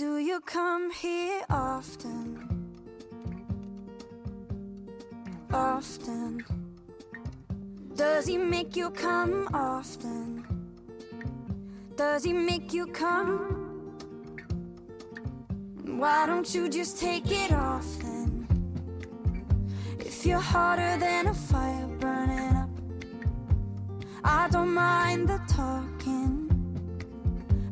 Do you come here often? Often. Does he make you come often? Does he make you come? Why don't you just take it off then? If you're hotter than a fire burning up, I don't mind the talking.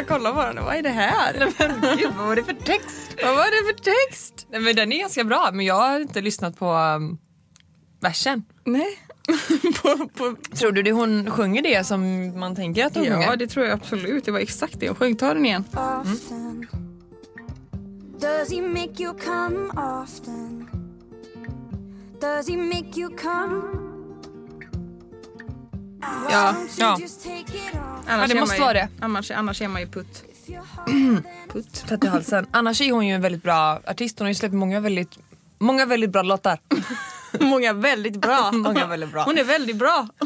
Bara kolla på den. Vad är det här? Gud, vad var det för text? Vad var det för text? Nej, men den är ganska bra men jag har inte lyssnat på um, versen. Nej. på, på, Tror du det hon sjunger det som man tänker att hon ja, sjunger? det tror jag absolut. Det var exakt det jag sjöng. Ta den igen. often? Does he make you come often? Does he make you come? Ja, ja. Annars det är måste ju, vara det. Annars, annars är man ju putt. Putt. Tätt i halsen. Annars är hon ju en väldigt bra artist. Hon har ju släppt många väldigt, många väldigt bra låtar. Många väldigt bra. Många väldigt bra. Hon är väldigt bra.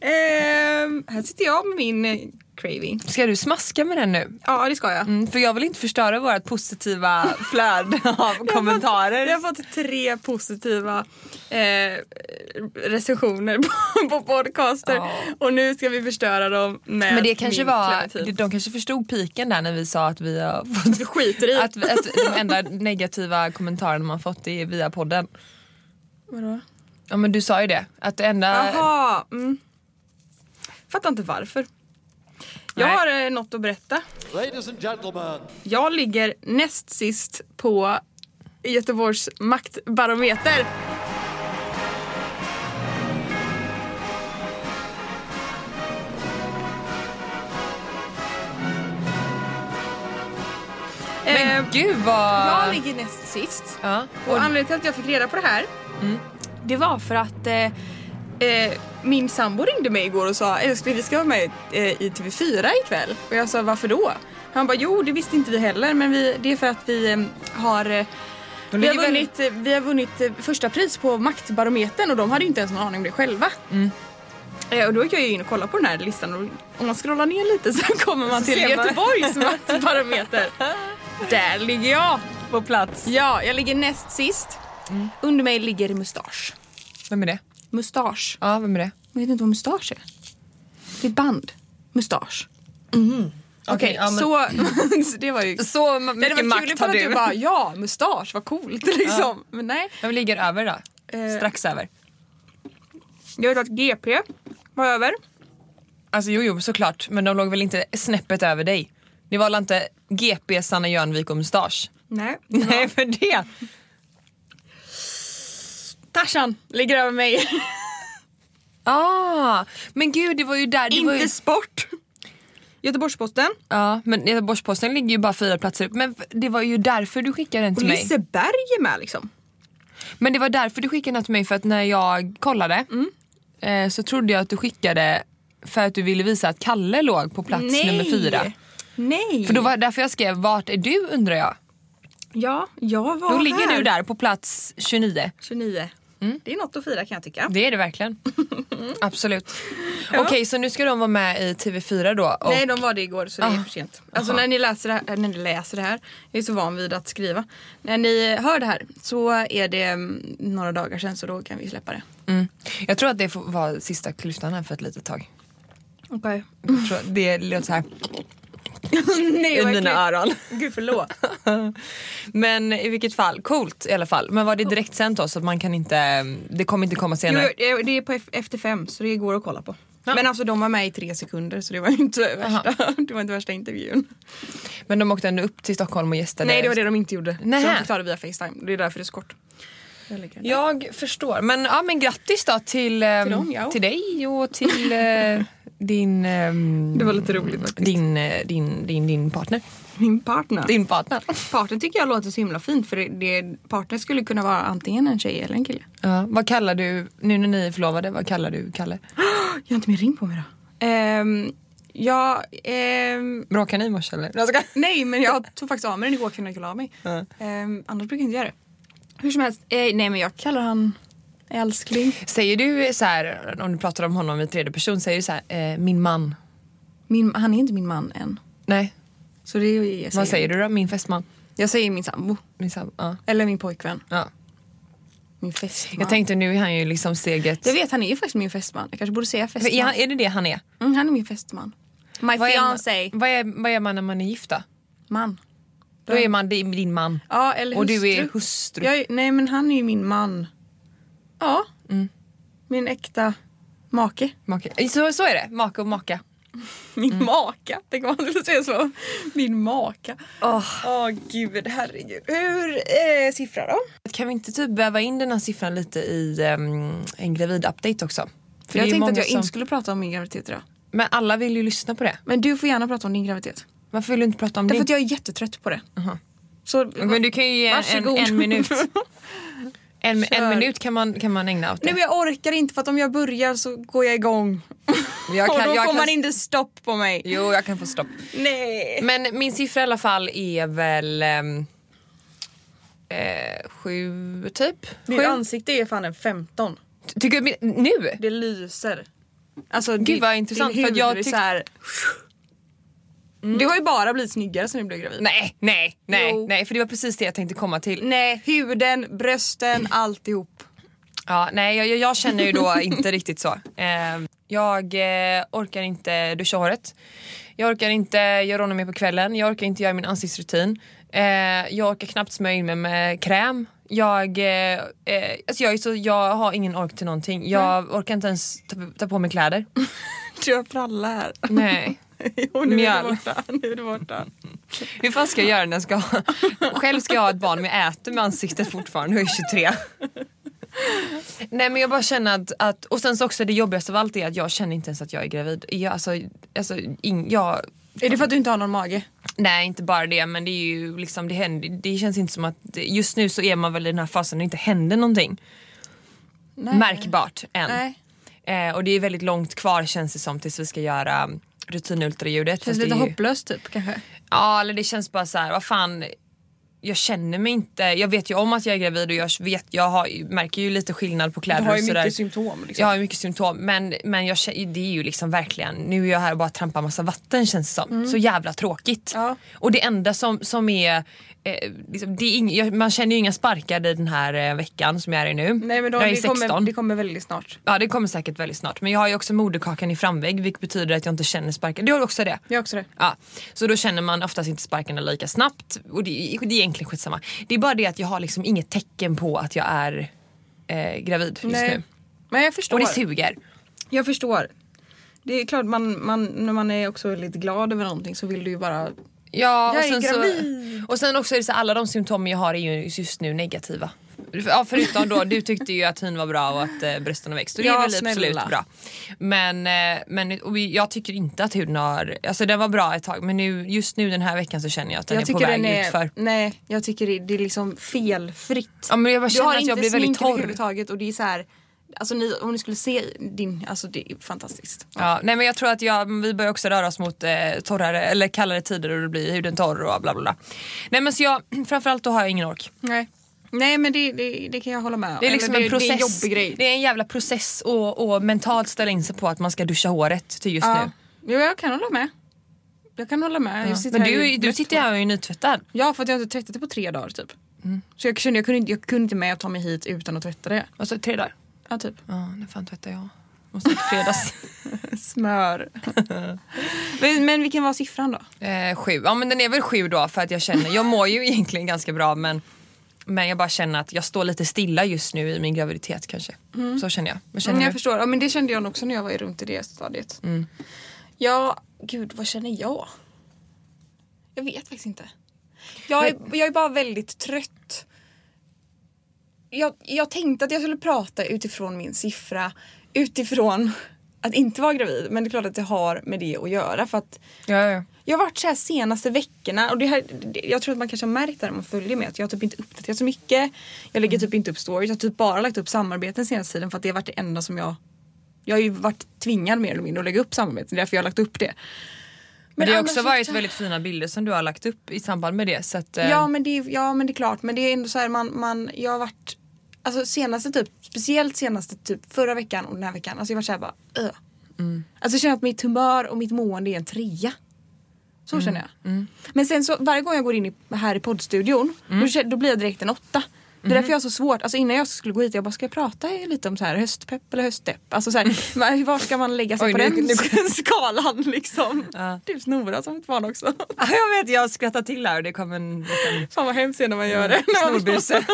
Ehm, här sitter jag med min eh, craving. Ska du smaska med den nu? Ja, det ska jag. Mm, för jag vill inte förstöra vårt positiva flöde av kommentarer. Jag har fått tre positiva eh, recensioner på, på podcaster Ja. och nu ska vi förstöra dem med Men det kanske min var, kreativ. de kanske förstod piken där när vi sa att vi har fått skiter i. att, att de enda negativa kommentarerna man fått är via podden. Vadå? Ja men du sa ju det. Att det enda... Jaha. Mm. Fattar inte varför. Jag Nej. har eh, något att berätta. Ladies and gentlemen, Jag ligger näst sist på Göteborgs maktbarometer. Men Eh, gud vad... jag ligger näst sist. Ja. Och anledningen till att jag fick reda på det här Det var för att eh, eh, min sambo ringde mig igår och sa älskling vi ska vara med eh, i TV4 ikväll. Och jag sa varför då? Han bara jo det visste inte vi heller men vi, det är för att vi eh, har eh, De vi har, vunnit, eh, vi har vunnit eh, första pris på Maktbarometern och de hade ju inte ens någon aning om det själva. Eh, Och då gick jag ju in och kollade på den här listan och om man scrollar ner lite så kommer man till ser man. Göteborgs maktbarometer. Där ligger jag! På plats. Ja, jag ligger näst sist. Under mig ligger mustasch. Vem är det? Mustasch. Ja, vem är det? Jag vet inte vad mustasch är. Det är band. Mustasch. Okej, ja, men- så, så det var ju... Så Nej, mycket det var kul makt har att du du. bara ja, mustasch, vad coolt liksom. Men nej. Vem ligger över då? Eh. Strax över. Jag vet att GP var över. Alltså jo, jo såklart. Men de låg väl inte snäppet över dig? Det var väl inte GP, Sanna Jörnvik och mustasch? Nej. Nej, för det. Tarzan ligger över mig. Ah, men gud, det var ju där. Det var ju... inte sport. Göteborgs-Posten. Ja, men Göteborgs-Posten ligger ju bara fyra platser upp. Men det var ju därför du skickade den Och till mig. Liseberg är med liksom. Men det var därför du skickade den till mig för att när jag kollade Mm. eh, så trodde jag att du skickade för att du ville visa att Kalle låg på plats nummer fyra. Nej. För då var därför jag skrev vart är du undrar jag. Ja, jag var Då ligger här. du där på plats 29. 29. Det är något att fira kan jag tycka. Det är det verkligen. Absolut. Okej så nu ska de vara med i TV4 då. Och, Nej, de var det igår så det är Ah. för sent. Alltså Aha. när ni läser det här, när ni läser det här, jag är så van vid att skriva. När ni hör det här så är det mm, några dagar sedan så då kan vi släppa det. mm, jag tror att det får vara sista klyftan här för ett litet tag. Okej. Att det låter så här Nej, i mina öron. Gud förlåt. Men i vilket fall, coolt i alla fall. Men var det direkt sänt då så att man kan inte, det kommer inte komma Jo, senare? det- det är på efter fem så det går att kolla på. Men alltså de var med i tre sekunder så det var inte värsta, det var inte värsta intervjun. Men de åkte ändå upp till Stockholm och gästade? Nej det var det de inte gjorde. Nähä. Så de fick ta det via Facetime. Det är därför det är så kort. Jag. Jag förstår. Men, ja, men grattis då till, ehm, Till dem, ja. till dig och till eh, din, ehm, Det var lite roligt faktiskt. din, eh, din, din, din partner. Min partner. Din partner. Partner tycker jag låter så himla fint för det, det, partner skulle kunna vara antingen en tjej eller en kille. Ja, vad kallar du, nu när ni är förlovade, vad kallar du Kalle? Jag har inte min ring på mig då. Um, jag... ehm, Bråkar ni i morse eller? Ska... nej men jag tog faktiskt av mig den igår när jag la av mig. Ja. Ehm, annars brukar jag inte göra det. Hur som helst, eh, nej men jag kallar han älskling. Säger du så här, om du pratar om honom i tredje person, säger du så här, eh, min man? Min, han är inte min man än. Nej, Så det är jag vad säger du då? Min fästman? Jag säger min sambo. Min sam- ja. Eller min pojkvän. Ja. Min fästman. Jag tänkte nu är han ju liksom steget... Jag vet, han är ju faktiskt min fästman. Jag kanske borde säga fästman. Är, han, är det det han är? Mm, han är min fästman. My Vad är, fiancé. vad, är, vad är man när man är gifta? Man. Då är man din man. Ja, eller Och hustru. du är hustru. Jag, är- nej men han är ju min man. Ja. Mm. Min äkta make. Make. Så, så är det, make och maka. Min Mm. maka. Tänk om man skulle säga så. Min maka. Åh gud, herregud. Hur är siffra då? Kan vi inte typ väva in den här siffran lite i ehm, en gravid-update också? För jag tänkte att jag som- inte skulle prata om min graviditet idag. Men alla vill ju lyssna på det. Men du får gärna prata om din graviditet. Varför vill du inte prata om Därför din? att jag är jättetrött på det. Så, Men du kan ju ge en, en minut. En, en minut kan man, kan man ägna åt det. Nej men jag orkar inte för att om jag börjar så går jag igång. jag och kan, då jag får kan, man inte stopp på mig. Jo, jag kan få stopp. Nej. Men min siffra i alla fall är väl ehm, eh, sju typ. Sju. ansikte är fan en 15. Tycker du nu? Det lyser. Alltså, Gud, vad intressant, din för att jag hud är så här... Du har ju bara blivit snyggare sen du blev gravid. Nej, nej, nej, Jo. nej, för det var precis det jag tänkte komma till. Nej, huden, brösten, alltihop. Ja, nej, jag, jag- känner ju då inte riktigt så. Eh, jag eh, orkar inte duscha håret. Jag orkar inte göra honom mer på kvällen. Jag orkar inte göra min ansiktsrutin. Eh, jag orkar knappt smörja in mig med kräm. Jag, eh, eh, alltså jag, är så, jag har ingen ork till någonting. Jag orkar inte ens ta, ta på mig kläder. Du har fralla här. Nej. jo, nu är Mjöl. det borta. Nu är det borta. Hur fan ska jag göra när jag ska ha... Själv ska jag ha ett barn men jag äter med ansiktet fortfarande och är 23. Nej men jag bara känner att, att och sen så också det jobbigaste av allt är att jag känner inte ens att jag är gravid. Jag, alltså, alltså, ing, jag, Är det för att du inte har någon mage? nej inte bara det men det är ju liksom det händer, det känns inte som att, just nu så är man väl i den här fasen när det inte händer någonting Nej. märkbart än. Nej. Eh, och det är väldigt långt kvar känns det som tills vi ska göra rutinultraljudet. Känns lite ju- hopplöst typ kanske. Ja, eller det känns bara så här, vad fan. Jag känner mig inte, jag vet ju om att jag är gravid och jag, vet, jag har, märker ju lite skillnad på kläder Du har ju och sådär. mycket symptom. Liksom. Jag har mycket symptom men, men jag, det är ju liksom verkligen, nu är jag här och bara trampar massa vatten känns det som. Så jävla tråkigt. Ja. Och det enda som, som är, eh, liksom, är ing, man känner ju inga sparkar i den här eh, veckan som jag är i nu. Nej men då, jag är det, 16. kommer, det kommer väldigt snart. Ja det kommer säkert väldigt snart men jag har ju också moderkakan i framvägg vilket betyder att jag inte känner sparkar. Du har också det? Jag har också det. Ja, så då känner man oftast inte sparkarna lika snabbt och det, det är egentligen skitsamma. Det är bara det att jag har liksom inget tecken på att jag är eh, gravid just Nej. nu. Men jag förstår. Och det suger. Jag förstår. Det är klart man, man, när man är också lite glad över någonting så vill du ju bara Ja, Jag och är sen, så, gravid. och sen också är det så alla de symptom jag har är ju just nu negativa. Ja, förutom då, du tyckte ju att hyn var bra och att eh, brösten har växt och det Ja, är väl snälla. absolut bra. Men, eh, men och jag tycker inte att huden har, alltså den var bra ett tag men nu, just nu den här veckan så känner jag att den jag är på väg den är, utför. Nej, jag tycker det, det är liksom felfritt. Ja, men jag bara du känner att jag blir väldigt torr. överhuvudtaget och det är så här. Alltså ni, om ni skulle se din, alltså det är fantastiskt. Ja, nej men jag tror att jag, vi börjar också röra oss mot eh, torrare eller kallare tider och då blir huden torr och bla bla bla. Nej men så jag, framförallt då har jag ingen ork. Nej. Nej men det, det, det kan jag hålla med om. Det är liksom Eller en process. Det är en jobbig grej. Det är en jävla process och, och mentalt ställa in sig på att man ska duscha håret till just ja. nu. Jo, jag kan hålla med. Jag kan hålla med. Sitter Men du, du sitter här och är nytvättad. Ja för att jag inte tvättat det på tre dagar typ. Mm. Så jag kände jag kunde, inte, jag kunde inte med att ta mig hit utan att tvätta det. Alltså tre dagar. Ja typ. Ja, när fan tvättar jag? Måste till fredags. Smör. men, men vilken var siffran då? eh, sju. Ja men den är väl sju då för att jag känner, jag mår ju egentligen ganska bra men men jag bara känner att jag står lite stilla just nu i min graviditet kanske. Så känner jag. Vad känner Mm, jag du? förstår. Ja, men det kände jag nog också när jag var runt i det stadiet. Mm. Ja, gud vad känner jag? Jag vet faktiskt inte. Jag är, jag är bara väldigt trött. Jag, jag tänkte att jag skulle prata utifrån min siffra. Utifrån att inte vara gravid. Men det är klart att det har med det att göra. För att Ja, ja. Jag har varit så här senaste veckorna och det här, jag tror att man kanske har märkt det när man följer med att jag har typ inte uppdaterat så mycket. Jag lägger typ inte upp stories, jag har typ bara lagt upp samarbeten senaste tiden för att det har varit det enda som jag Jag har ju varit tvingad mer eller mindre att lägga upp samarbeten, det är därför jag har lagt upp det. Men det har också så- varit väldigt fina bilder som du har lagt upp i samband med det. Så att, eh, Ja men, det, är- ja men det är klart men det är ändå så här man, man jag har varit Alltså senaste typ, speciellt senaste typ förra veckan och den här veckan, alltså jag var såhär bara öh. Alltså jag känner att mitt humör och mitt mående är en trea. Så känner jag. Men sen så varje gång jag går in i, här i poddstudion då, kä- då blir jag direkt en åtta. Det är därför jag har så svårt, alltså innan jag skulle gå hit jag bara ska jag prata lite om så här höstpepp eller höstdepp? Alltså så här, var- ska man lägga sig Oj, på nu- den nu- skalan liksom? Ja. Du snorar som ett barn också. Ja, jag vet, jag skrattar till här och det kom en liten Fan vad hemskt när man gör det. snorbuse.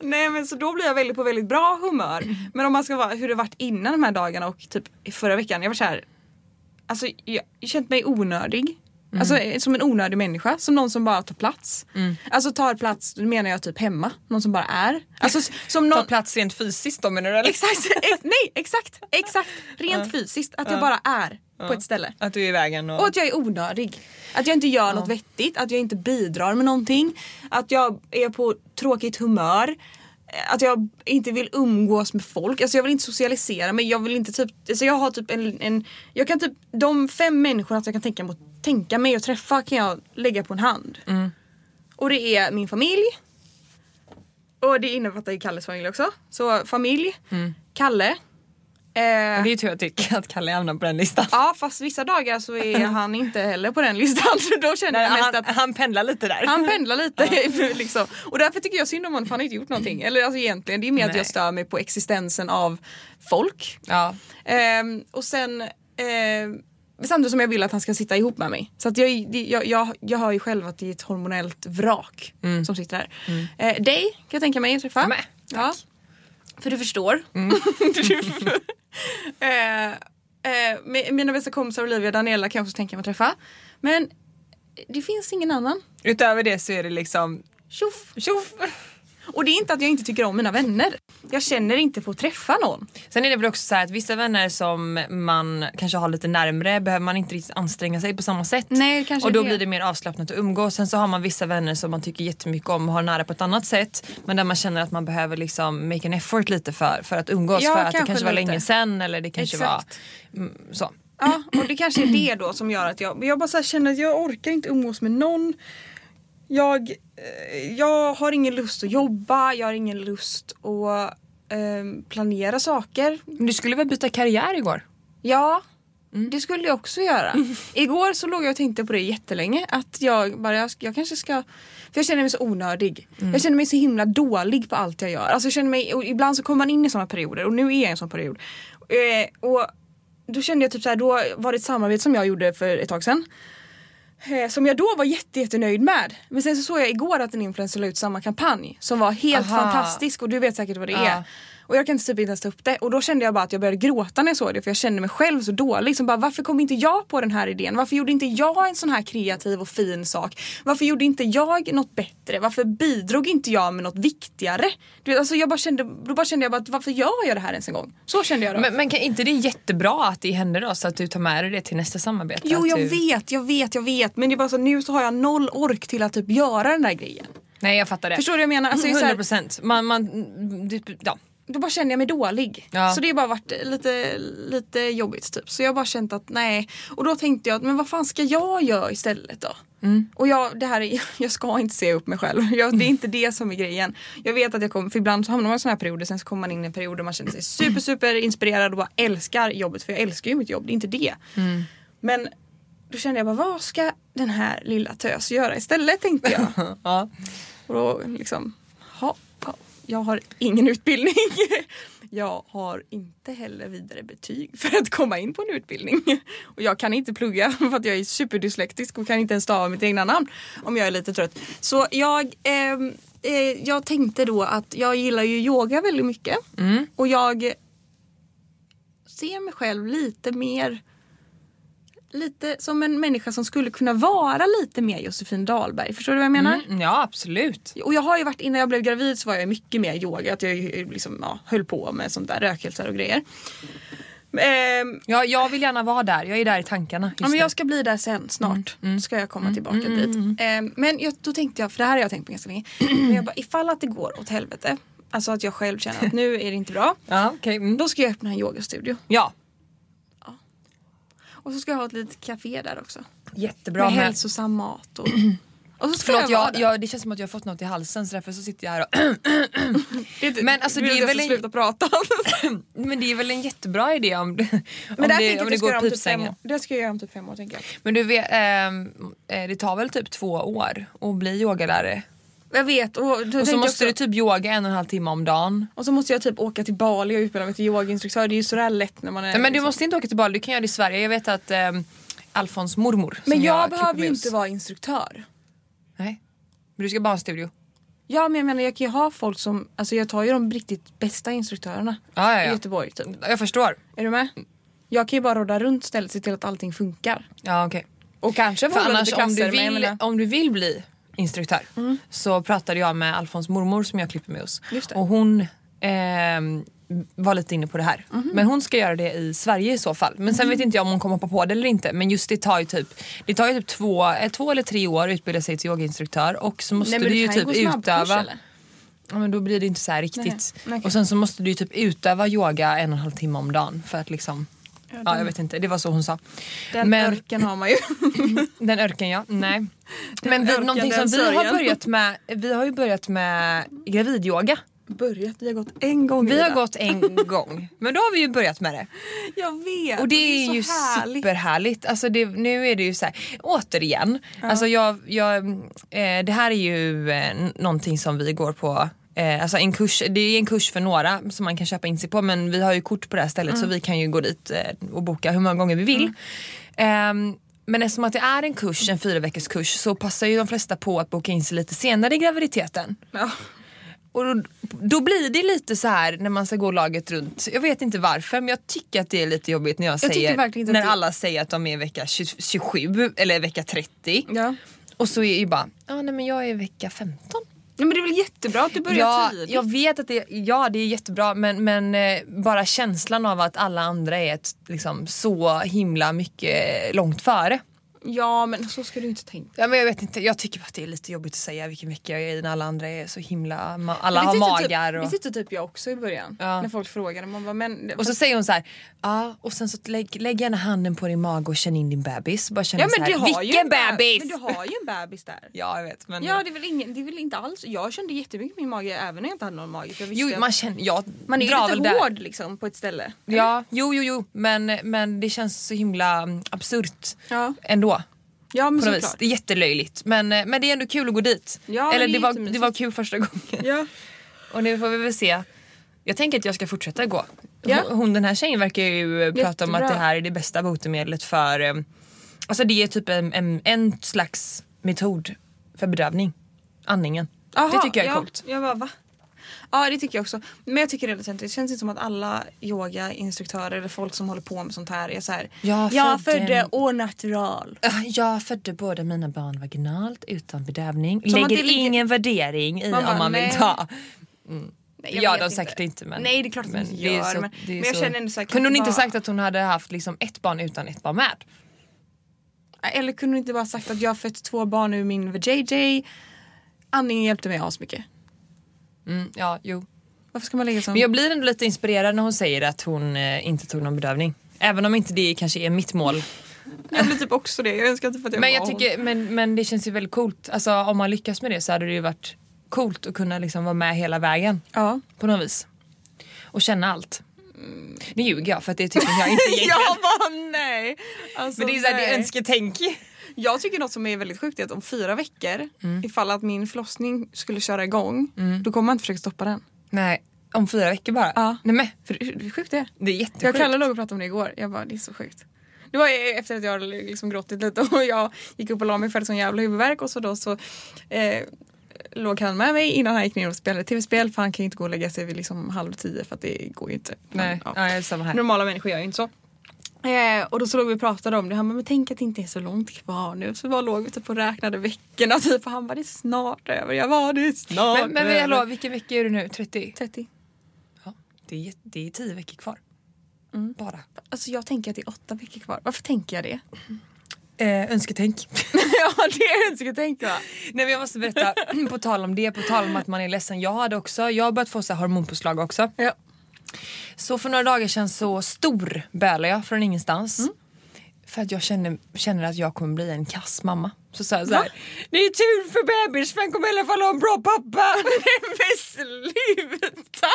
Nej men så då blir jag väldigt på väldigt bra humör. Men om man ska vara hur det varit innan de här dagarna och typ förra veckan. Jag var så här. Alltså jag, jag känt mig onödig. Alltså eh, som en onödig människa. Som någon som bara tar plats. Alltså tar plats, då menar jag typ hemma. Någon som bara är. Alltså som någon... plats rent fysiskt då menar du eller? Exakt, ex, nej exakt, exakt. Rent fysiskt. Att jag bara är på ett ställe. Att du är i vägen och... Och att jag är onödig. Att jag inte gör något vettigt, att jag inte bidrar med någonting. Att jag är på tråkigt humör. Att jag inte vill umgås med folk. Alltså jag vill inte socialisera mig. Jag vill inte typ, alltså jag har typ en, en jag kan typ, de fem människorna som jag kan tänka mig, tänka mig och träffa kan jag lägga på en hand. Och det är min familj. Och det innefattar ju Kalles familj också. Så familj, Kalle. Eh, Det är tur jag tycker att Kalle hamnar på den listan. Ja fast vissa dagar så är han inte heller på den listan. Så då känner jag mest han, att han pendlar lite där. han pendlar lite. liksom. Och därför tycker jag synd om honom för han har inte gjort någonting. Eller alltså egentligen det är mer att Nej. jag stör mig på existensen av folk. Ja. Ehm, och sen ehm, Samtidigt som jag vill att han ska sitta ihop med mig. Så att jag, jag, jag, jag hör ju själv att det är ett hormonellt vrak som sitter här. Eh, dig kan jag tänka mig att träffa. Ja, men, ja. För du förstår. eh, eh, med- mina bästa kompisar Olivia och Daniela kan jag också tänka mig att träffa. Men det finns ingen annan. Utöver det så är det liksom Tjoff! tjoff. Och det är inte att jag inte tycker om mina vänner. Jag känner inte på att träffa någon. Sen är det väl också så här att vissa vänner som man kanske har lite närmre behöver man inte riktigt anstränga sig på samma sätt. Nej, kanske och då det. blir det mer avslappnat att umgås. Sen så har man vissa vänner som man tycker jättemycket om och har nära på ett annat sätt. Men där man känner att man behöver liksom make an effort lite för, för att umgås. Ja, för att det kanske var lite. länge sen eller det kanske Exakt. var mm, så. Ja, och det kanske är det då som gör att jag, jag bara känner att jag orkar inte umgås med någon. Jag, eh, jag har ingen lust att jobba, jag har ingen lust att eh, planera saker. Men du skulle väl byta karriär igår? Ja, det skulle jag också göra. Igår så låg jag och tänkte på det jättelänge. Att jag bara, jag, jag kanske ska... För jag känner mig så onödig. Jag känner mig så himla dålig på allt jag gör. Alltså jag känner mig, ibland så kommer man in i sådana perioder och nu är jag i en sån period. Eh, och då kände jag typ så här, då var det ett samarbete som jag gjorde för ett tag sedan. Eh, som jag då var jätte, jättenöjd med. Men sen så såg jag igår att en influencer la ut samma kampanj som var helt Aha. fantastisk och du vet säkert vad det Ja. är. Och jag kan typ inte ens ta upp det. Och då kände jag bara att jag började gråta när jag såg det för jag kände mig själv så dålig. Som bara, varför kom inte jag på den här idén? Varför gjorde inte jag en sån här kreativ och fin sak? Varför gjorde inte jag något bättre? Varför bidrog inte jag med något viktigare? Du vet, alltså jag bara kände, då bara kände jag bara, att varför gör jag det här ens en gång? Så kände jag då. Men, men kan inte det är jättebra att det händer då så att du tar med dig det till nästa samarbete? jo jag du... vet, jag vet, jag vet. Men det är bara så nu så har jag noll ork till att typ göra den där grejen. Nej jag fattar det. Förstår du vad jag menar? Alltså, jag är så 100 här, procent. Man, man, ja. Då bara känner jag mig dålig. Ja. Så det har bara varit lite, lite jobbigt typ. Så jag har bara känt att nej. Och då tänkte jag men vad fan ska jag göra istället då? Mm. Och jag, det här är, jag ska inte se upp mig själv. Jag, det är inte det som är grejen. Jag vet att jag kommer, för ibland så hamnar man i såna här perioder sen så kommer man in i en period där man känner sig super super inspirerad och bara älskar jobbet. För jag älskar ju mitt jobb, det är inte det. Mm. Men då kände jag bara vad ska den här lilla tös göra istället tänkte jag. ja. Och då liksom, jag har ingen utbildning. Jag har inte heller vidare betyg för att komma in på en utbildning. Och jag kan inte plugga för att jag är superdyslektisk och kan inte ens stava mitt egna namn om jag är lite trött. Så jag, ehm, eh, jag tänkte då att jag gillar ju yoga väldigt mycket. Och jag ser mig själv lite mer lite som en människa som skulle kunna vara lite mer Josefin Dahlberg. Förstår du vad jag menar? Mm, ja absolut. Och jag har ju varit, innan jag blev gravid så var jag mycket mer yoga. Att jag ju liksom, ja, höll på med sånt där rökelser och grejer. Ehm, Ja, jag vill gärna vara där. Jag är där i tankarna. Ja, men jag ska bli där sen snart. Ska jag komma tillbaka dit. Ehm, men jag, då tänkte jag, för det här har jag tänkt på ganska länge. men jag bara, ifall att det går åt helvete. Alltså att jag själv känner att nu är det inte bra. Ja. Mm. Då ska jag öppna en yogastudio. Ja, Och så ska jag ha ett litet café där också. jättebra. med med- hälsosam mat och... och så Förlåt, jag jag, jag, det känns som att jag har fått något i halsen så därför så sitter jag här och... Det- men alltså, det är väl en- sluta prata Men det är väl en jättebra idé om, om Men det, det, om det går typ fem pipsvängen. år. Det ska jag göra om typ fem år tänker jag. Men du vet, ehm, eh, det tar väl typ två år att bli yogalärare? Jag vet. Och, Och så jag måste också, du typ yoga en och en halv timme om dagen. och så måste jag typ åka till Bali och utbilda mig till yogainstruktör. Det är ju sådär lätt när man är... Nej, men du liksom- måste inte åka till Bali, du kan göra det i Sverige. Jag vet att ehm, Alfons mormor Men jag, klipper behöver ju inte vara instruktör. Nej. Men du ska bara ha en studio? Ja men jag menar jag kan ju ha folk som, alltså jag tar ju de riktigt bästa instruktörerna Ja, ja, i. Göteborg typ. Jag förstår. Är du med? Jag kan ju bara råda runt stället se till att allting funkar. Ja, okej. Och kanske För annars lite om du, klasser men jag vill, om du vill bli instruktör Mm. så pratade jag med Alfons mormor som jag klipper med det. Och hon ehm, var lite inne på det här. Mhm. Men hon ska göra det i Sverige i så fall. Men sen vet inte jag om hon kommer hoppa på det eller inte. Men just det tar ju typ, det tar ju typ två, eh, två eller tre år att utbilda sig till yogainstruktör och så måste Nej du ju typ utöva eller? Ja, men då blir det inte så här riktigt. Nej, okej. Och sen så måste du ju typ utöva yoga en och en halv timme om dagen för att liksom Ja, Ja, den- jag vet inte, det var så hon sa. Den Men- örken har man ju. Den örken ja, nej. Men vi, örken, någonting som den vi har börjat med, vi har ju börjat med gravidyoga. Börjat, vi har gått en gång Vi har Ida. gått en gång, men då har vi ju börjat med det. Jag vet. Och det är, så ju härligt. superhärligt. Alltså det, nu är det ju så här, återigen, alltså jag, jag, eh, det här är ju eh, någonting som vi går på Eh, alltså en kurs, det är en kurs för några som man kan köpa in sig på men vi har ju kort på det här stället så vi kan ju gå dit eh, och boka hur många gånger vi vill. Ehm, men eftersom att det är en kurs, en fyra veckors kurs så passar ju de flesta på att boka in sig lite senare i graviditeten. Ja. Och då, då blir det lite så här när man ska gå laget runt. Jag vet inte varför men jag tycker att det är lite jobbigt när jag, tycker säger när alla säger att de är vecka 20, 27 eller vecka 30. Ja. Och så är ju bara, ja nej men jag är vecka 15. Ja men det är väl jättebra att du börjar Ja, tidigt. jag vet att det, ja, det är jättebra men, men eh, bara känslan av att alla andra är ett, liksom, så himla mycket långt före. Ja men så ska du inte tänka. Ja, men jag vet inte, jag tycker bara att det är lite jobbigt att säga vilken vecka jag är i när alla andra är så himla, ma- alla har tyckte magar. Typ, Och... det tyckte typ jag också i början. Ja. När folk frågade. Man bara, men, Och så säger hon så här, ja och sen så lägg, lägg gärna handen på din mage och känn in din bebis. Bara känna ja, så men här, du har ju vilken en beb- bebis! Men du har ju en bebis där. Ja jag vet men Ja det är, väl ingen, det är väl inte alls, jag kände jättemycket min mage även när jag inte hade någon mage. För jo man känner, jag man är drar lite väl där. hård liksom på ett ställe. Ja, jo jo jo men, men det känns så himla mm, absurt Ja, ändå. Ja men såklart. Det är jättelöjligt men, eh, men det är ändå kul att gå dit. Ja, Eller det det var, det var kul första gången. Ja. Och nu får vi väl se. Jag tänker att jag ska fortsätta gå. Ja. Hon, den här tjejen verkar ju eh, prata om att Jättebra. det här är det bästa botemedlet för... eh, Alltså det är typ en, en, en slags metod för bedövning. Andningen. Aha, det tycker jag är ja, coolt. Jag bara, va? Ja det tycker jag också. Men jag tycker det är lite det känns inte som att alla yogainstruktörer eller folk som håller på med sånt här är så här. Jag jag födde födde en- au natural. Jag födde båda mina barn vaginalt utan bedövning. Som Lägger ligger- ingen värdering i Man bara, om man vill nej. ta. Nej, jag ja de säkert inte men. Nej det är klart att de inte gör. så- men men jag så- känner ändå så här, Kunde hon inte sagt att hon hade haft liksom ett barn utan ett barn med? Eller kunde hon inte bara sagt att jag har fött två barn ur min VJJ. Andningen hjälpte mig asmycket. Mm, ja, jo. Varför ska man lägga sån... Men jag blir ändå lite inspirerad när hon säger att hon eh, inte tog någon bedövning. Även om inte det kanske är mitt mål. jag blir typ också det. Jag önskar typ att jag Men, jag tycker, men, men det känns ju väldigt coolt. Alltså, om man lyckas med det så hade det ju varit coolt att kunna liksom vara med hela vägen. Ja. På något vis. Och känna allt. Nu ljuger jag för att det tycker jag inte egentligen. jag bara nej. Alltså, Men det är, så här, det är önsketänk. Jag tycker något som är väldigt sjukt är att om fyra veckor, Mm. ifall att min förlossning skulle köra igång, då kommer man inte försöka stoppa den. Nej, om fyra veckor bara. Ja. Nej, men, För hur sjukt det är. det är Jag jättesjukt. och Kalle låg och pratade om det igår. Jag bara, det är så sjukt. Det var efter att jag liksom gråtit lite och jag gick upp och la mig för sån jävla huvudvärk och så då så eh, låg han med mig innan han gick ner och spelade tv-spel för han kan ju inte gå och lägga sig vid liksom halv tio för att det går ju inte. Nej, Ja. ja. samma här. Normala människor gör ju inte så. Eh, och då så låg vi och pratade om det. Han bara, men tänk att det inte är så långt kvar nu. Så bara låg vi typ och räknade veckorna typ. Och han bara, det är snart över. Jag bara, det är snart Men, men över. hallå, vilken vecka är du nu? 30? 30. Ja, det är, det är tio veckor kvar. Bara. Alltså jag tänker att det är åtta veckor kvar. Varför tänker jag det? Eh, önsketänk. ja det är önsketänk va? Nej men jag måste berätta, på tal om det, på tal om att man är ledsen. Jag hade också, jag har börjat få så här hormonpåslag också. Ja. Så för några dagar sedan så storbölade jag från ingenstans. För att jag känner, känner att jag kommer bli en kass mamma. Så sa jag så här, det är tur för bebis för han kommer i alla fall ha en bra pappa. Men sluta!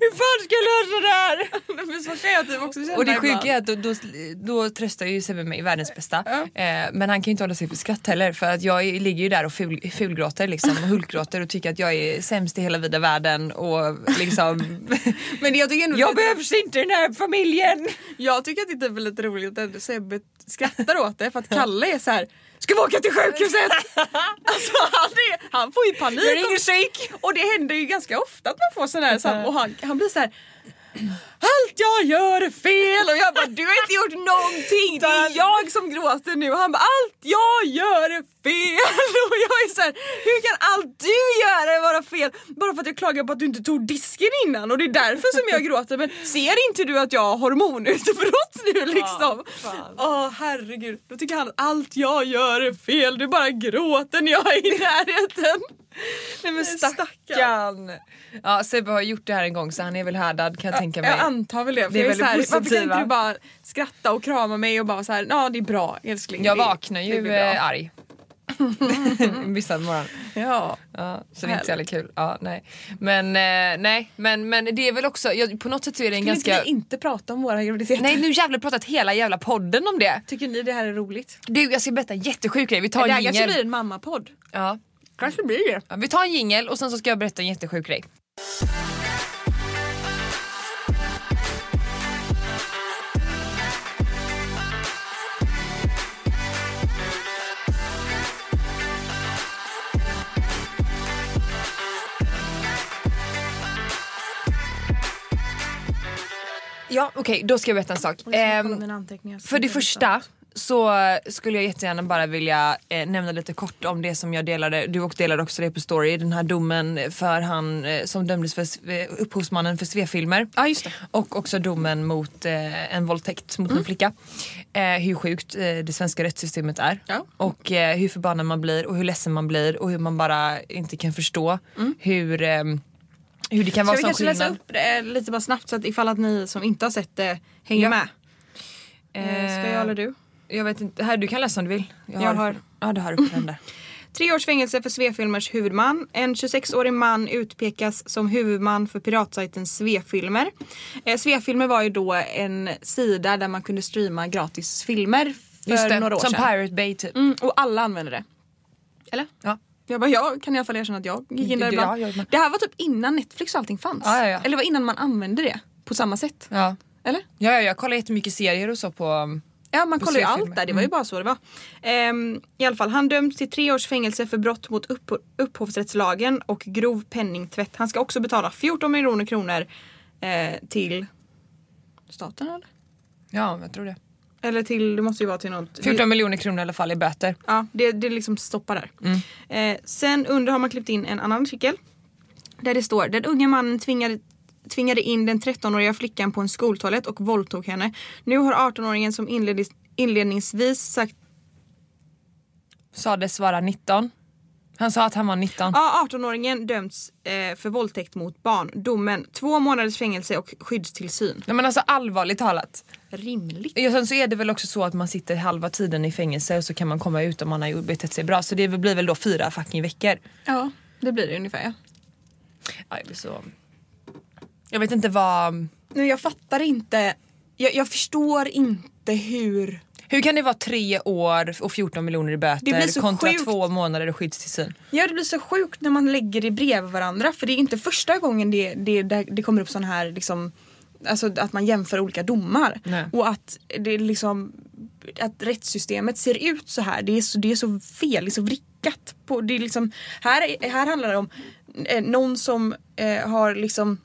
Hur fan ska jag lösa det här? Men så kan jag typ också känna Och det sjuka är att då, då, då tröstar ju Sebbe mig världens bästa. Ja. Eh, men han kan ju inte hålla sig för skratt heller för att jag ligger ju där och ful, fulgråter liksom och hulkgråter och tycker att jag är sämst i hela vida världen och liksom Men jag tycker ändå Jag behövs inte i den här familjen! Jag tycker att det är typ lite roligt att Sebbe skrattar åt det för att Kalle är så här. Ska vi åka till sjukhuset? alltså han, är, han får ju panik. Jag ringer psyk! Och det händer ju ganska ofta att man får sån här och han, han blir så här. Allt jag gör är fel och jag bara du har inte gjort någonting, det är jag som gråter nu och han bara allt jag gör är fel och jag är så här, hur kan allt du gör vara fel bara för att jag klagar på att du inte tog disken innan och det är därför som jag gråter men ser inte du att jag har hormonutbrott nu liksom? Åh herregud, då tycker han att allt jag gör är fel, du bara gråter när jag är i närheten. Nej men Stackarn. Ja Sebbe har gjort det här en gång så han är väl härdad kan jag tänka mig. Jag antar väl det. För Det är jag är väldigt här, varför kan positiva. inte du bara skratta och krama mig och bara så här, ja det är bra älskling. jag vaknar ju blir bra." eh, arg. Vissa morgon. Ja. Ja, så det är inte så jävla kul. Ja, nej. Men, eh, nej, men, men det är väl också, jag, på något sätt så är det en Skulle ganska... inte vi inte prata om våra graviditeter? Nej nu jävlar pratat hela jävla podden om det. Tycker ni det här är roligt? Du jag ska berätta en jättesjuk grej. Vi tar det här kanske blir en mammapodd. Ja. Kanske blir det. Ja, vi tar en jingel och sen så ska jag berätta en jättesjuk grej. Ja okej, då ska jag berätta en sak. Ehm. För det första så skulle jag jättegärna bara vilja eh, nämna lite kort om det som jag delade, du och delade också det på story, den här domen för han eh, som dömdes för eh, upphovsmannen för svefilmer. Ja just det. Och också domen mot eh, en våldtäkt mot en flicka. Eh, hur sjukt eh, det svenska rättssystemet är. Ja. Och hur förbannad man blir och hur ledsen man blir och hur man bara inte kan förstå hur, eh, hur det kan Ska vara vi sån kanske läsa skillnad. upp det lite bara snabbt så att ifall att ni som inte har sett det hänger Ja. med. Eh, Ska jag eller du? Jag vet inte, här, du kan läsa om du vill. Jag har. Ja du har uppe den där. Tre års fängelse för Svefilmers huvudman. En 26-årig man utpekas som huvudman för piratsajten Svefilmer. Eh, Svefilmer var ju då en sida där man kunde streama gratis filmer för det, några år som sedan. Pirate Bay typ. Mm, och alla använder det. Eller? Ja. Jag bara, jag kan i alla fall erkänna att jag gick in där ibland. ja, det här var typ innan Netflix och allting fanns. Ja, ja. Eller det var innan man använde det på samma sätt. Ja. Eller? Ja, ja, jag kollar jättemycket serier och så på... um, Ja man kollar ju allt där, det var ju bara så det var. Ehm, I alla fall, han döms till tre års fängelse för brott mot upp upphovsrättslagen och grov penningtvätt. Han ska också betala 14 miljoner kronor eh, till staten eller? Ja, jag tror det. Eller till, det måste ju vara till något. 14 miljoner kronor i alla fall i böter. Ja, det, det liksom stoppar där. Eh, sen under har man klippt in en annan artikel. Där det står, den unga mannen tvingade, tvingade in den 13-åriga flickan på en skoltoalett och våldtog henne. Nu har 18-åringen som inlednings, inledningsvis sagt Sades vara 19. Han sa att han var 19. Ja, 18-åringen dömts eh, för våldtäkt mot barn. Domen två månaders fängelse och skyddstillsyn. Nej, men alltså allvarligt talat. Rimligt. Ja, sen så är det väl också så att man sitter halva tiden i fängelse och så kan man komma ut om man har betett sig bra. Så det blir väl då fyra fucking veckor. Ja, det blir det ungefär. Ja. Ja, jag blir så... Jag vet inte vad... Nu, jag fattar inte. Jag, jag förstår inte hur... Hur kan det vara tre år och 14 miljoner i böter kontra sjukt. två månader och skyddstillsyn? Ja, det blir så sjukt när man lägger det bredvid varandra. För det är inte första gången det, det, det, kommer upp sån här liksom Alltså att man jämför olika domar. Nej. Och att det liksom Att rättssystemet ser ut så här. Det är så, det är så fel, det är så vrickat. På, det är liksom, här, här handlar det om eh, någon som eh, har liksom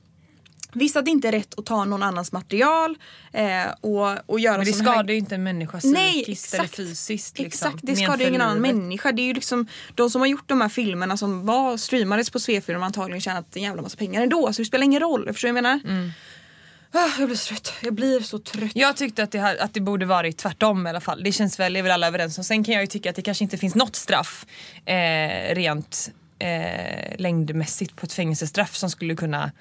Visst att det inte är rätt att ta någon annans material eh, och, och göra Men det sån här- skadar ju inte en människa psykiskt eller fysiskt. Liksom. Exakt, det skadar ju ingen annan människa. Det är ju liksom de som har gjort de här filmerna som var streamades på Svefilm har antagligen tjänat en jävla massa pengar ändå. Så det spelar ingen roll. Förstår du vad jag menar? Mm. Ah, jag blir så trött. Jag blir så trött. Jag tyckte att det, ha- att det borde varit tvärtom i alla fall. Det känns väl, är väl alla överens om. Sen kan jag ju tycka att det kanske inte finns något straff eh, rent eh, längdmässigt på ett fängelsestraff som skulle kunna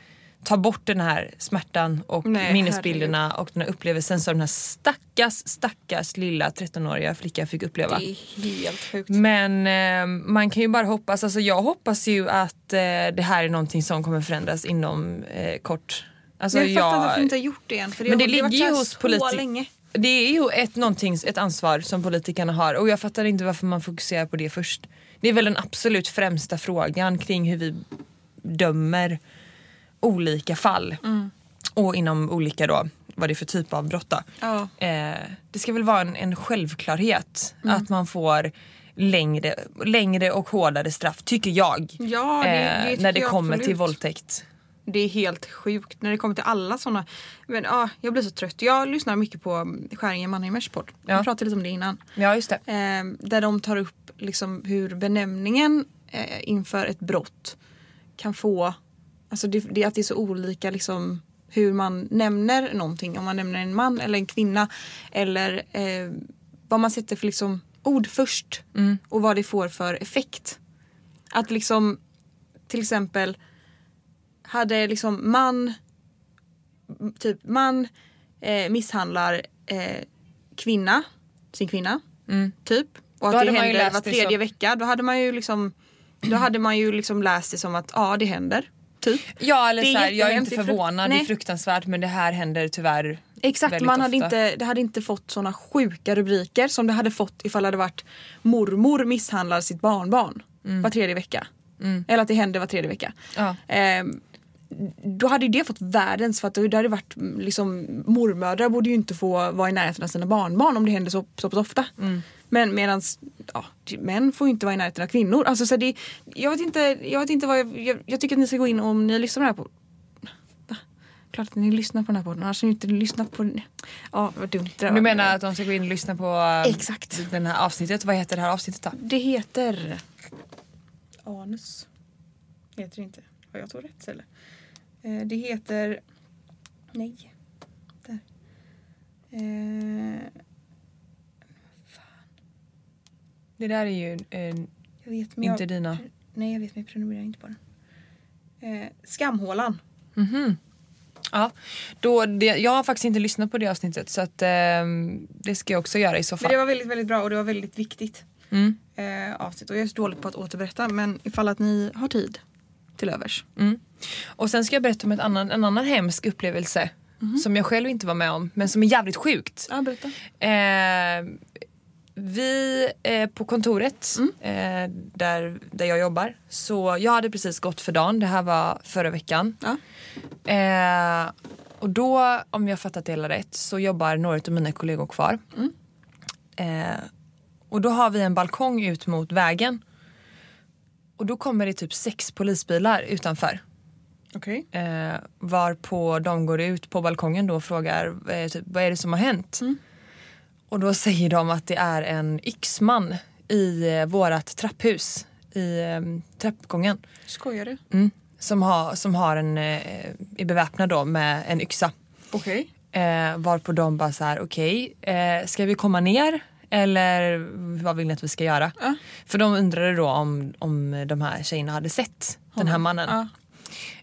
ta bort den här smärtan och Nej, minnesbilderna och den här upplevelsen som den här stackars, stackars lilla 13-åriga flickan fick uppleva. Det är helt sjukt. Men eh, man kan ju bara hoppas, alltså jag hoppas ju att eh, det här är någonting som kommer förändras inom eh, kort. Alltså jag fattar jag- att varför inte har gjort det än. För det men det har ligger ju hos så politi- länge. Det är ju ett, någonting, ett ansvar som politikerna har och jag fattar inte varför man fokuserar på det först. Det är väl den absolut främsta frågan kring hur vi dömer olika fall. Mm. Och inom olika då, vad det är för typ av brott då. Ja. Eh, det ska väl vara en, en självklarhet Mm. att man får längre, längre och hårdare straff, tycker jag. Ja, det, det eh, när det kommer till absolut. våldtäkt. Det är helt sjukt när det kommer till alla såna. Men ja, jag blir så trött. Jag lyssnar mycket på Skäringen Mannheimers podd. Ja. Vi pratade lite om det innan. Ja just det. Eh, där de tar upp liksom hur benämningen eh, inför ett brott kan få, alltså det, det, att det är så olika liksom hur man nämner någonting. Om man nämner en man eller en kvinna eller eh, vad man sätter för liksom ord först och vad det får för effekt. Att liksom till exempel hade liksom man typ man eh, misshandlar eh, kvinna, sin kvinna, typ. Och att Då det händer var tredje som- vecka. Då hade man ju liksom då hade man ju liksom läst det som att ja det händer. Typ. Ja eller så här, jag är inte förvånad, det är Nej. fruktansvärt men det här händer tyvärr Exakt, man hade ofta. inte, det hade inte fått såna sjuka rubriker som det hade fått ifall det hade varit mormor misshandlar sitt barnbarn var tredje vecka. Eller att det händer var tredje vecka. Ja. Ehm, då hade ju det fått världens för att det hade varit mm, liksom mormödrar borde ju inte få vara i närheten av sina barnbarn om det händer så, så pass ofta. Men medans ja, män får ju inte vara i närheten av kvinnor. Alltså, så det, jag, vet inte, jag vet inte vad jag, jag, jag tycker att ni ska gå in om ni lyssnar på den här på? Klart att ni lyssnar på den här podden annars har ni inte lyssnat på den. Ja vad dumt det Du menar att de ska gå in och lyssna på eh, Exakt. den här avsnittet? Vad heter det här avsnittet då? Det heter Anus. Heter det inte. Har jag tog rätt ställe? Eh, det heter... Nej. Där. Eh, Det där är ju eh, jag vet men inte jag, dina. Nej jag vet men jag prenumererar inte på den. Eh, Skamhålan. Ja, då det, jag har faktiskt inte lyssnat på det avsnittet så att, ehm, det ska jag också göra i så Men fall. det var väldigt väldigt bra och det var väldigt viktigt. Mm. Eh, avsnitt. Och jag är så dålig på att återberätta men ifall att ni har tid till övers. Mm. Och sen ska jag berätta om ett annan, en annan hemsk upplevelse som jag själv inte var med om men som är jävligt sjukt. Ja berätta. Eh, vi eh, på kontoret eh, där, där jag jobbar, så jag hade precis gått för dagen, det här var förra veckan. Ja. Eh, och då, om jag fattat det hela rätt, så jobbar några av mina kollegor kvar. Eh, och då har vi en balkong ut mot vägen. Och då kommer det typ sex polisbilar utanför. Okej. Eh, varpå de går ut på balkongen då och frågar eh, typ, vad är det som har hänt? Och då säger de att det är en yxman i eh, vårat trapphus i eh, trappgången. Skojar du? Mm. Som, har, som har en, eh, är beväpnad då med en yxa. Okej. Eh, varpå de bara så här, okej, eh, ska vi komma ner? Eller vad vill ni att vi ska göra? Ja. För de undrade då om, om de här tjejerna hade sett den här mannen. Ja.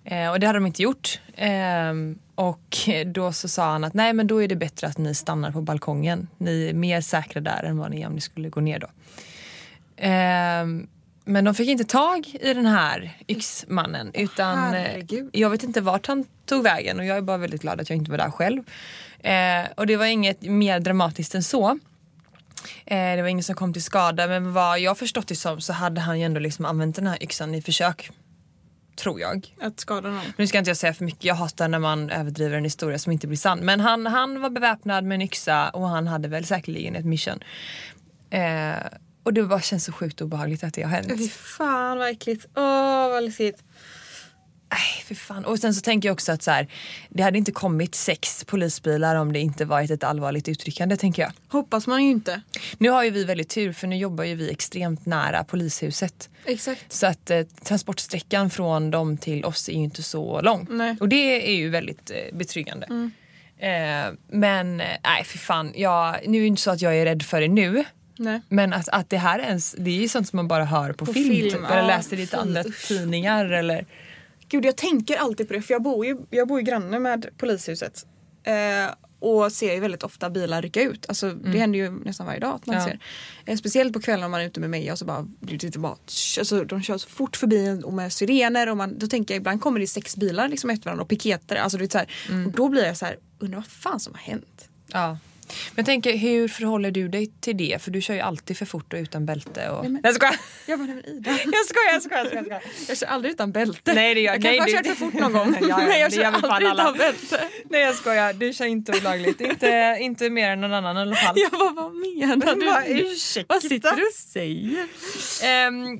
Eh, och det hade de inte gjort. Ehm, och då så sa han att nej men då är det bättre att ni stannar på balkongen. Ni är mer säkra där än vad ni är om ni skulle gå ner då. Ehm, men de fick inte tag i den här yxmannen utan eh, herregud. jag vet inte vart han tog vägen och jag är bara väldigt glad att jag inte var där själv. Eh, och det var inget mer dramatiskt än så. Eh, det var ingen som kom till skada men vad jag förstått det som så hade han ju ändå liksom använt den här yxan i försök. Tror jag. Att skada någon. Nu ska inte jag säga för mycket, jag hatar när man överdriver en historia som inte blir sann. Men han, han var beväpnad med en yxa och han hade väl säkerligen ett mission. Eh, och det bara känns så sjukt obehagligt att det har hänt. Fy fan vad äckligt. Åh vad läskigt. Nej, för fan. Och sen så tänker jag också att så här, det hade inte kommit sex polisbilar om det inte varit ett allvarligt utryckande tänker jag. Hoppas man ju inte. Nu har ju vi väldigt tur för nu jobbar ju vi extremt nära polishuset. Exakt. Så att eh, transportsträckan från dem till oss är ju inte så lång. Nej. Och det är ju väldigt eh, betryggande. Eh, men eh, nej för fan, jag, nu är det inte så att jag är rädd för det nu. Nej. Men att, att det här ens, det är ju sånt som man bara hör på, På film, film, typ, eller ja, läser i lite andra tidningar eller Gud jag tänker alltid på det för jag bor ju, jag bor ju granne med polishuset. Eh, och ser ju väldigt ofta bilar rycka ut. Alltså, Det händer ju nästan varje dag att man Mm. Ja. ser. Eh, speciellt på kvällen när man är ute med mig och så bara, det bara alltså, de kör så fort förbi och med sirener och man, då tänker jag ibland kommer det sex bilar liksom efter varandra och piketer. Alltså, det är så här, Mm. och då blir jag så här, undrar vad fan som har hänt. Ja. Men tänker, hur förhåller du dig till det? För du kör ju alltid för fort och utan bälte. Och... Nej, men- Jag skojar! Jag bara, Ida. Jag skojar, jag skojar, jag skojar. jag kör aldrig utan bälte. Nej, det gör- jag kanske har kört för fort någon gång. Ja, ja, men jag kör aldrig alla. utan bälte. Nej jag skojar, du kör inte olagligt. inte, inte mer än någon annan i alla fall. Jag bara, vad menar du? Bara, ursäkta. Vad sitter du och säger? Ehm,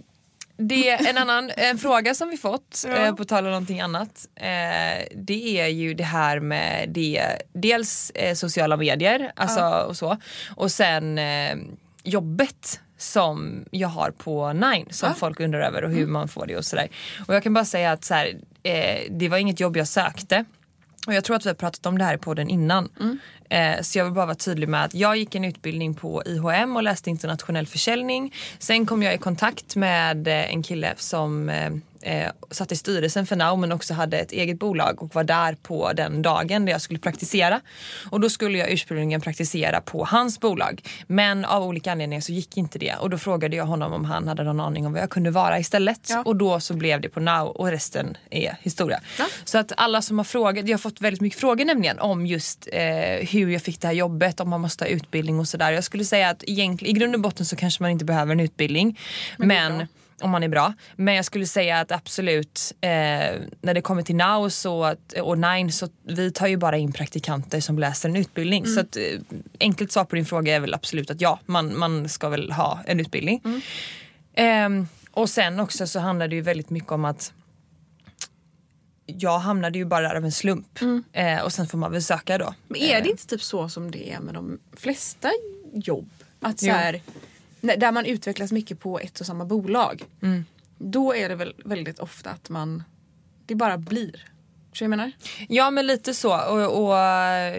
det är en annan en fråga som vi fått, Ja. eh, på tal om någonting annat. Eh, det är ju det här med det, dels eh, sociala medier alltså, och så. Och sen eh, jobbet som jag har på Nine som Ja. folk undrar över och hur man får det och sådär. Och jag kan bara säga att så här, eh, det var inget jobb jag sökte. Och jag tror att vi har pratat om det här i podden innan. Eh, Eh, så jag vill bara vara tydlig med att jag gick en utbildning på IHM och läste internationell försäljning. Sen kom jag i kontakt med eh, en kille som eh, eh, satt i styrelsen för Now men också hade ett eget bolag och var där på den dagen där jag skulle praktisera. Och då skulle jag ursprungligen praktisera på hans bolag. Men av olika anledningar så gick inte det och då frågade jag honom om han hade någon aning om vad jag kunde vara istället. Ja. Och då så blev det på Now och resten är historia. Ja. Så att alla som har frågat, jag har fått väldigt mycket frågor nämligen om just eh, hur jag fick det här jobbet, om man måste ha utbildning och sådär. Jag skulle säga att egentligen, i grund och botten så kanske man inte behöver en utbildning. Men Men. Om man är bra. Men jag skulle säga att absolut, eh, när det kommer till Now så, att- och Nine så vi tar ju bara in praktikanter som läser en utbildning. Mm. Så att, eh, enkelt svar på din fråga är väl absolut att ja, man, man ska väl ha en utbildning. Mm. Ehm, och sen också så handlar det ju väldigt mycket om att jag hamnade ju bara där av en slump. Eh, och sen får man väl söka då. Mm. Men är det Eh, inte typ så som det är med de flesta jobb? Att så Jo. här, när- där man utvecklas mycket på ett och samma bolag. Mm. Då är det väl väldigt ofta att man, det bara blir. Så jag menar? Ja men lite så och, och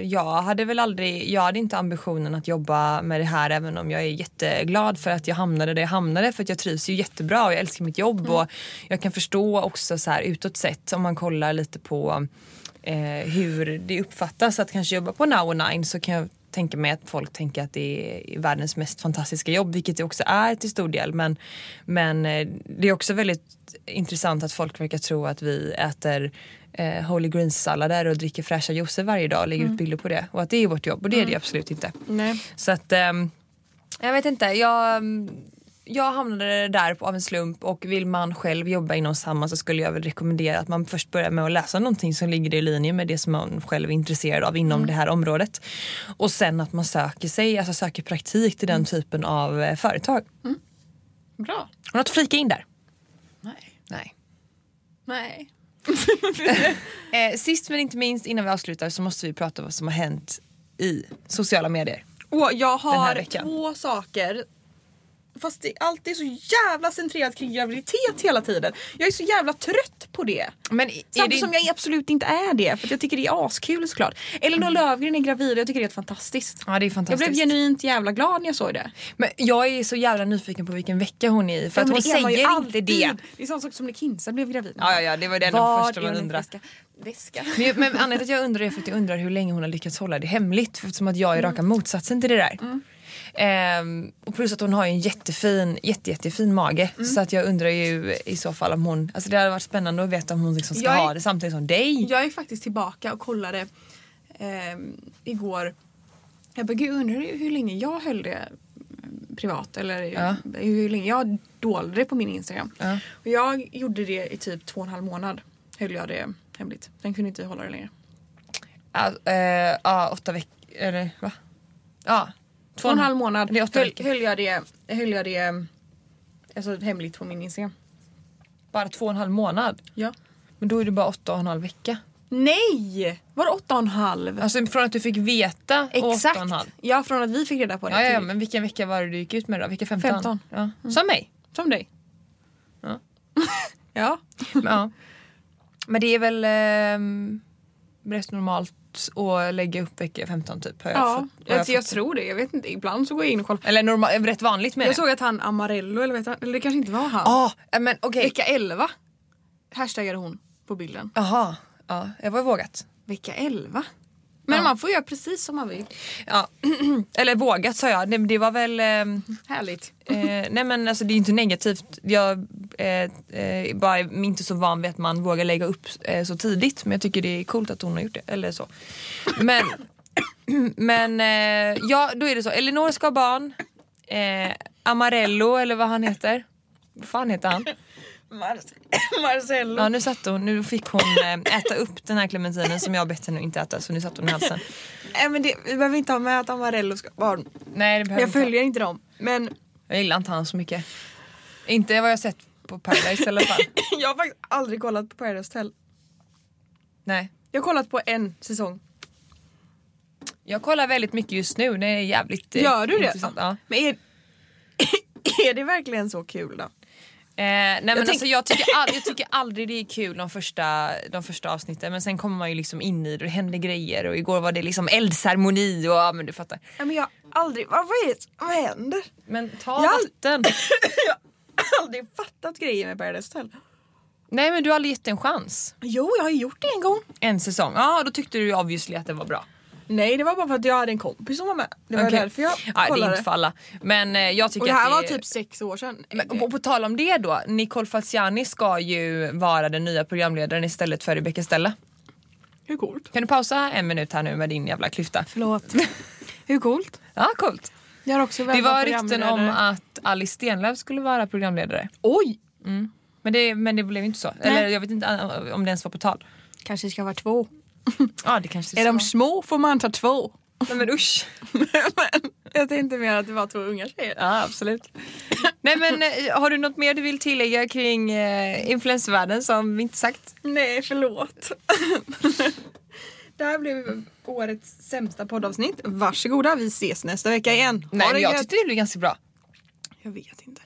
jag hade väl aldrig, jag hade inte ambitionen att jobba med det här även om jag är jätteglad för att jag hamnade där jag hamnade för att jag trivs ju jättebra och jag älskar mitt jobb och jag kan förstå också så här utåt sett om man kollar lite på eh, hur det uppfattas att kanske jobba på Now och Nine så kan jag tänka mig att folk tänker att det är världens mest fantastiska jobb vilket det också är till stor del men, men eh, det är också väldigt intressant att folk verkar tro att vi äter eh, Holy Greens-sallader och dricker fräscha juicer varje dag och lägger ut bilder på det och att det är vårt jobb och det är det absolut inte. Nej. Så att ehm, jag vet inte, jag, jag hamnade där på, av en slump och vill man själv jobba inom samma så skulle jag väl rekommendera att man först börjar med att läsa någonting som ligger i linje med det som man själv är intresserad av inom det här området. Och sen att man söker sig, alltså söker praktik till den typen av eh, företag. Bra. Har du något att flika in där? Nej. Nej. Nej. Eh, sist men inte minst innan vi avslutar så måste vi prata om vad som har hänt i sociala medier. Och jag har två saker. Fast det alltid är så jävla centrerat kring graviditet hela tiden. Jag är så jävla trött på det. Men är Samtidigt det, som jag absolut inte är det. För att jag tycker det är askul såklart. Elinor Löfgren är gravid och jag tycker det är fantastiskt. Ja det är Jag fantastiskt. blev genuint jävla glad när jag såg det. Men jag är så jävla nyfiken på vilken vecka hon är i för att Ja, hon man ju säger inte alltid. det. Det är samma sak som när Kinsa blev gravid. Ja, ja, ja, det var det Vad första man hon undrar. Väska? Men, jag- men anledningen till att jag undrar är för att jag undrar hur länge hon har lyckats hålla det hemligt. För Eftersom att jag är raka motsatsen till det där. Ehm, och plus att hon har ju en jättefin, jätte, jättefin mage. Så att jag undrar ju i så fall om hon, alltså det hade varit spännande att veta om hon liksom ska Jag ha det samtidigt som dig. Jag är faktiskt tillbaka och kollade ehm, igår. Jag bara, gud undrar hur hur länge jag höll det mm, privat eller Ja. hur länge jag dolde det på min Instagram. Ja. Och jag gjorde det i typ två och en halv månad. Höll jag det hemligt. Den kunde inte hålla det längre. Ja, eh, ja, åtta veckor, eller va? Ja. Två och en halv månad Det höll, höll jag det, höll jag det alltså, hemligt på min Instagram. Bara två och en halv månad. Ja. Men då är det bara åtta och en halv vecka. Nej! Var det åtta och en halv? Alltså från att du fick veta åtta och Exakt. en halv. Ja, från att vi fick reda på det. Ja, ja, ja, men vilken vecka var det du gick ut med då? Vilka 15? 15. Ja. Som mig. Som dig. Ja. ja. Men, ja. Men det är väl eh, rätt normalt att lägga upp vecka 15 typ. Har jag Ja, fått, har jag, jag jag, tror det. Jag vet inte. Ibland så går jag in och kollar. Eller normal, rätt vanligt med Jag det. såg att han Amarello, eller vet han, eller det kanske inte var han. Ah, men okej. Vecka 11 hashtagade hon på bilden. Jaha, ja, jag var vågat. Vecka 11? Men Ja. man får göra precis som man vill. Ja. Eller vågat sa jag. Det, det var väl... ehm, Härligt. Eh, nej men alltså det är inte negativt. Jag eh, eh, bara är inte så van vid att man vågar lägga upp eh, så tidigt. Men jag tycker det är coolt att hon har gjort det. Eller så. Men, men eh, ja, då är det så. Elinor ska ha barn. Eh, Amarello eller vad han heter. Vad fan heter han? Marcello. Ja nu satt hon, nu fick hon eh, äta upp den här clementinen som jag bett henne att inte äta så nu satt hon i halsen. Nej men det, vi behöver inte ha med att Amarello ska barn. Nej det behöver Jag följer inte dem. Men Jag gillar inte han så mycket. Inte vad jag sett på Paradise i alla fall. jag har faktiskt aldrig kollat på Paradise Hotel. Nej. Jag har kollat på en säsong. Jag kollar väldigt mycket just nu, det är jävligt eh, Gör du det? intressant. Ja. Men är, är det verkligen så kul då? Eh, nej men tänk- alltså jag tycker, all, jag tycker aldrig det är kul de första, de första avsnitten men sen kommer man ju liksom in i det och det händer grejer och igår var det liksom eldceremoni och ja men du fattar. Ja, men jag har aldrig, vad, vad, är det, vad händer? Men ta Jag- vatten. jag har aldrig fattat grejer med Paradise Hotel. nej men du har aldrig gett en chans. Jo, jag har gjort det en gång. En säsong, ja då tyckte du obviously att det var bra. Nej, det var bara för att jag hade en kompis som var med. Det var Okej. därför jag ja, det är kollade. inte för alla. Men eh, jag tycker och det här att var det typ sex år sedan. Men, och på tal om det då, Nicole Falciani ska ju vara den nya programledaren istället för Rebecca Stella. Hur coolt? Kan du pausa en minut här nu med din jävla klyfta? Förlåt. Hur coolt? Ja, coolt. Jag har också Det var rykten om att Alice Stenlöf skulle vara programledare. Oj! Men det, men det blev inte så. Eller jag vet inte eh, om det ens var på tal. Kanske ska vara två. Ja, det kanske Är så. de små får man ta två. Nej men usch. men jag tänkte mer att det var två unga tjejer. Ja, absolut. Nej men eh, har du något mer du vill tillägga kring eh, influencervärlden som vi inte sagt? Nej, förlåt. det här blev årets sämsta poddavsnitt. Varsågoda, vi ses nästa vecka igen. Ha Nej men jag gött. tyckte det blev ganska bra. jag vet inte.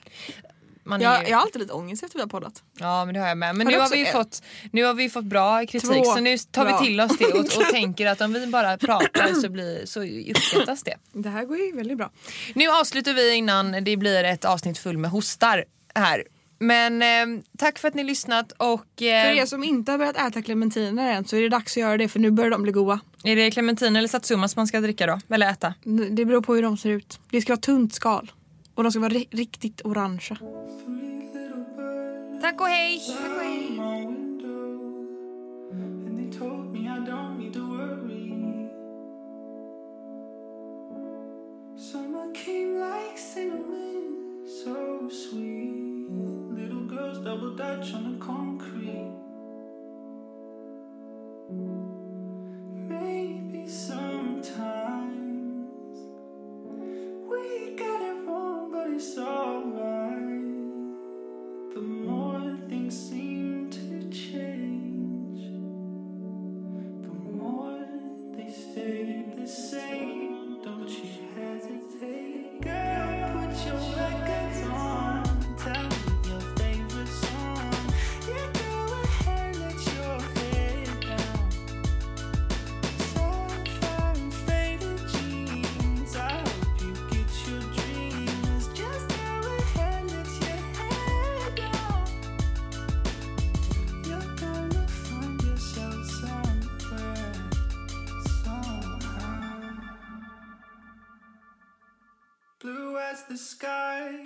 Man är Jag, ju- jag har alltid lite ångest efter vi har poddat. Ja men det har jag med. Men Har nu har, vi det? fått, nu har vi fått bra kritik Två så nu tar bra. vi till oss det och, och tänker att om vi bara pratar så, blir, så uppskattas det. Det här går ju väldigt bra. Nu avslutar vi innan det blir ett avsnitt full med hostar här. Men eh, tack för att ni lyssnat och För eh, er som inte har börjat äta clementiner än så är det dags att göra det för nu börjar de bli goda. är det clementin eller satsumas man ska dricka då? Eller äta? Det beror på hur de ser ut. Det ska vara tunt skal. Och de ska vara ri- riktigt orangea. Tack och hej! my the sky,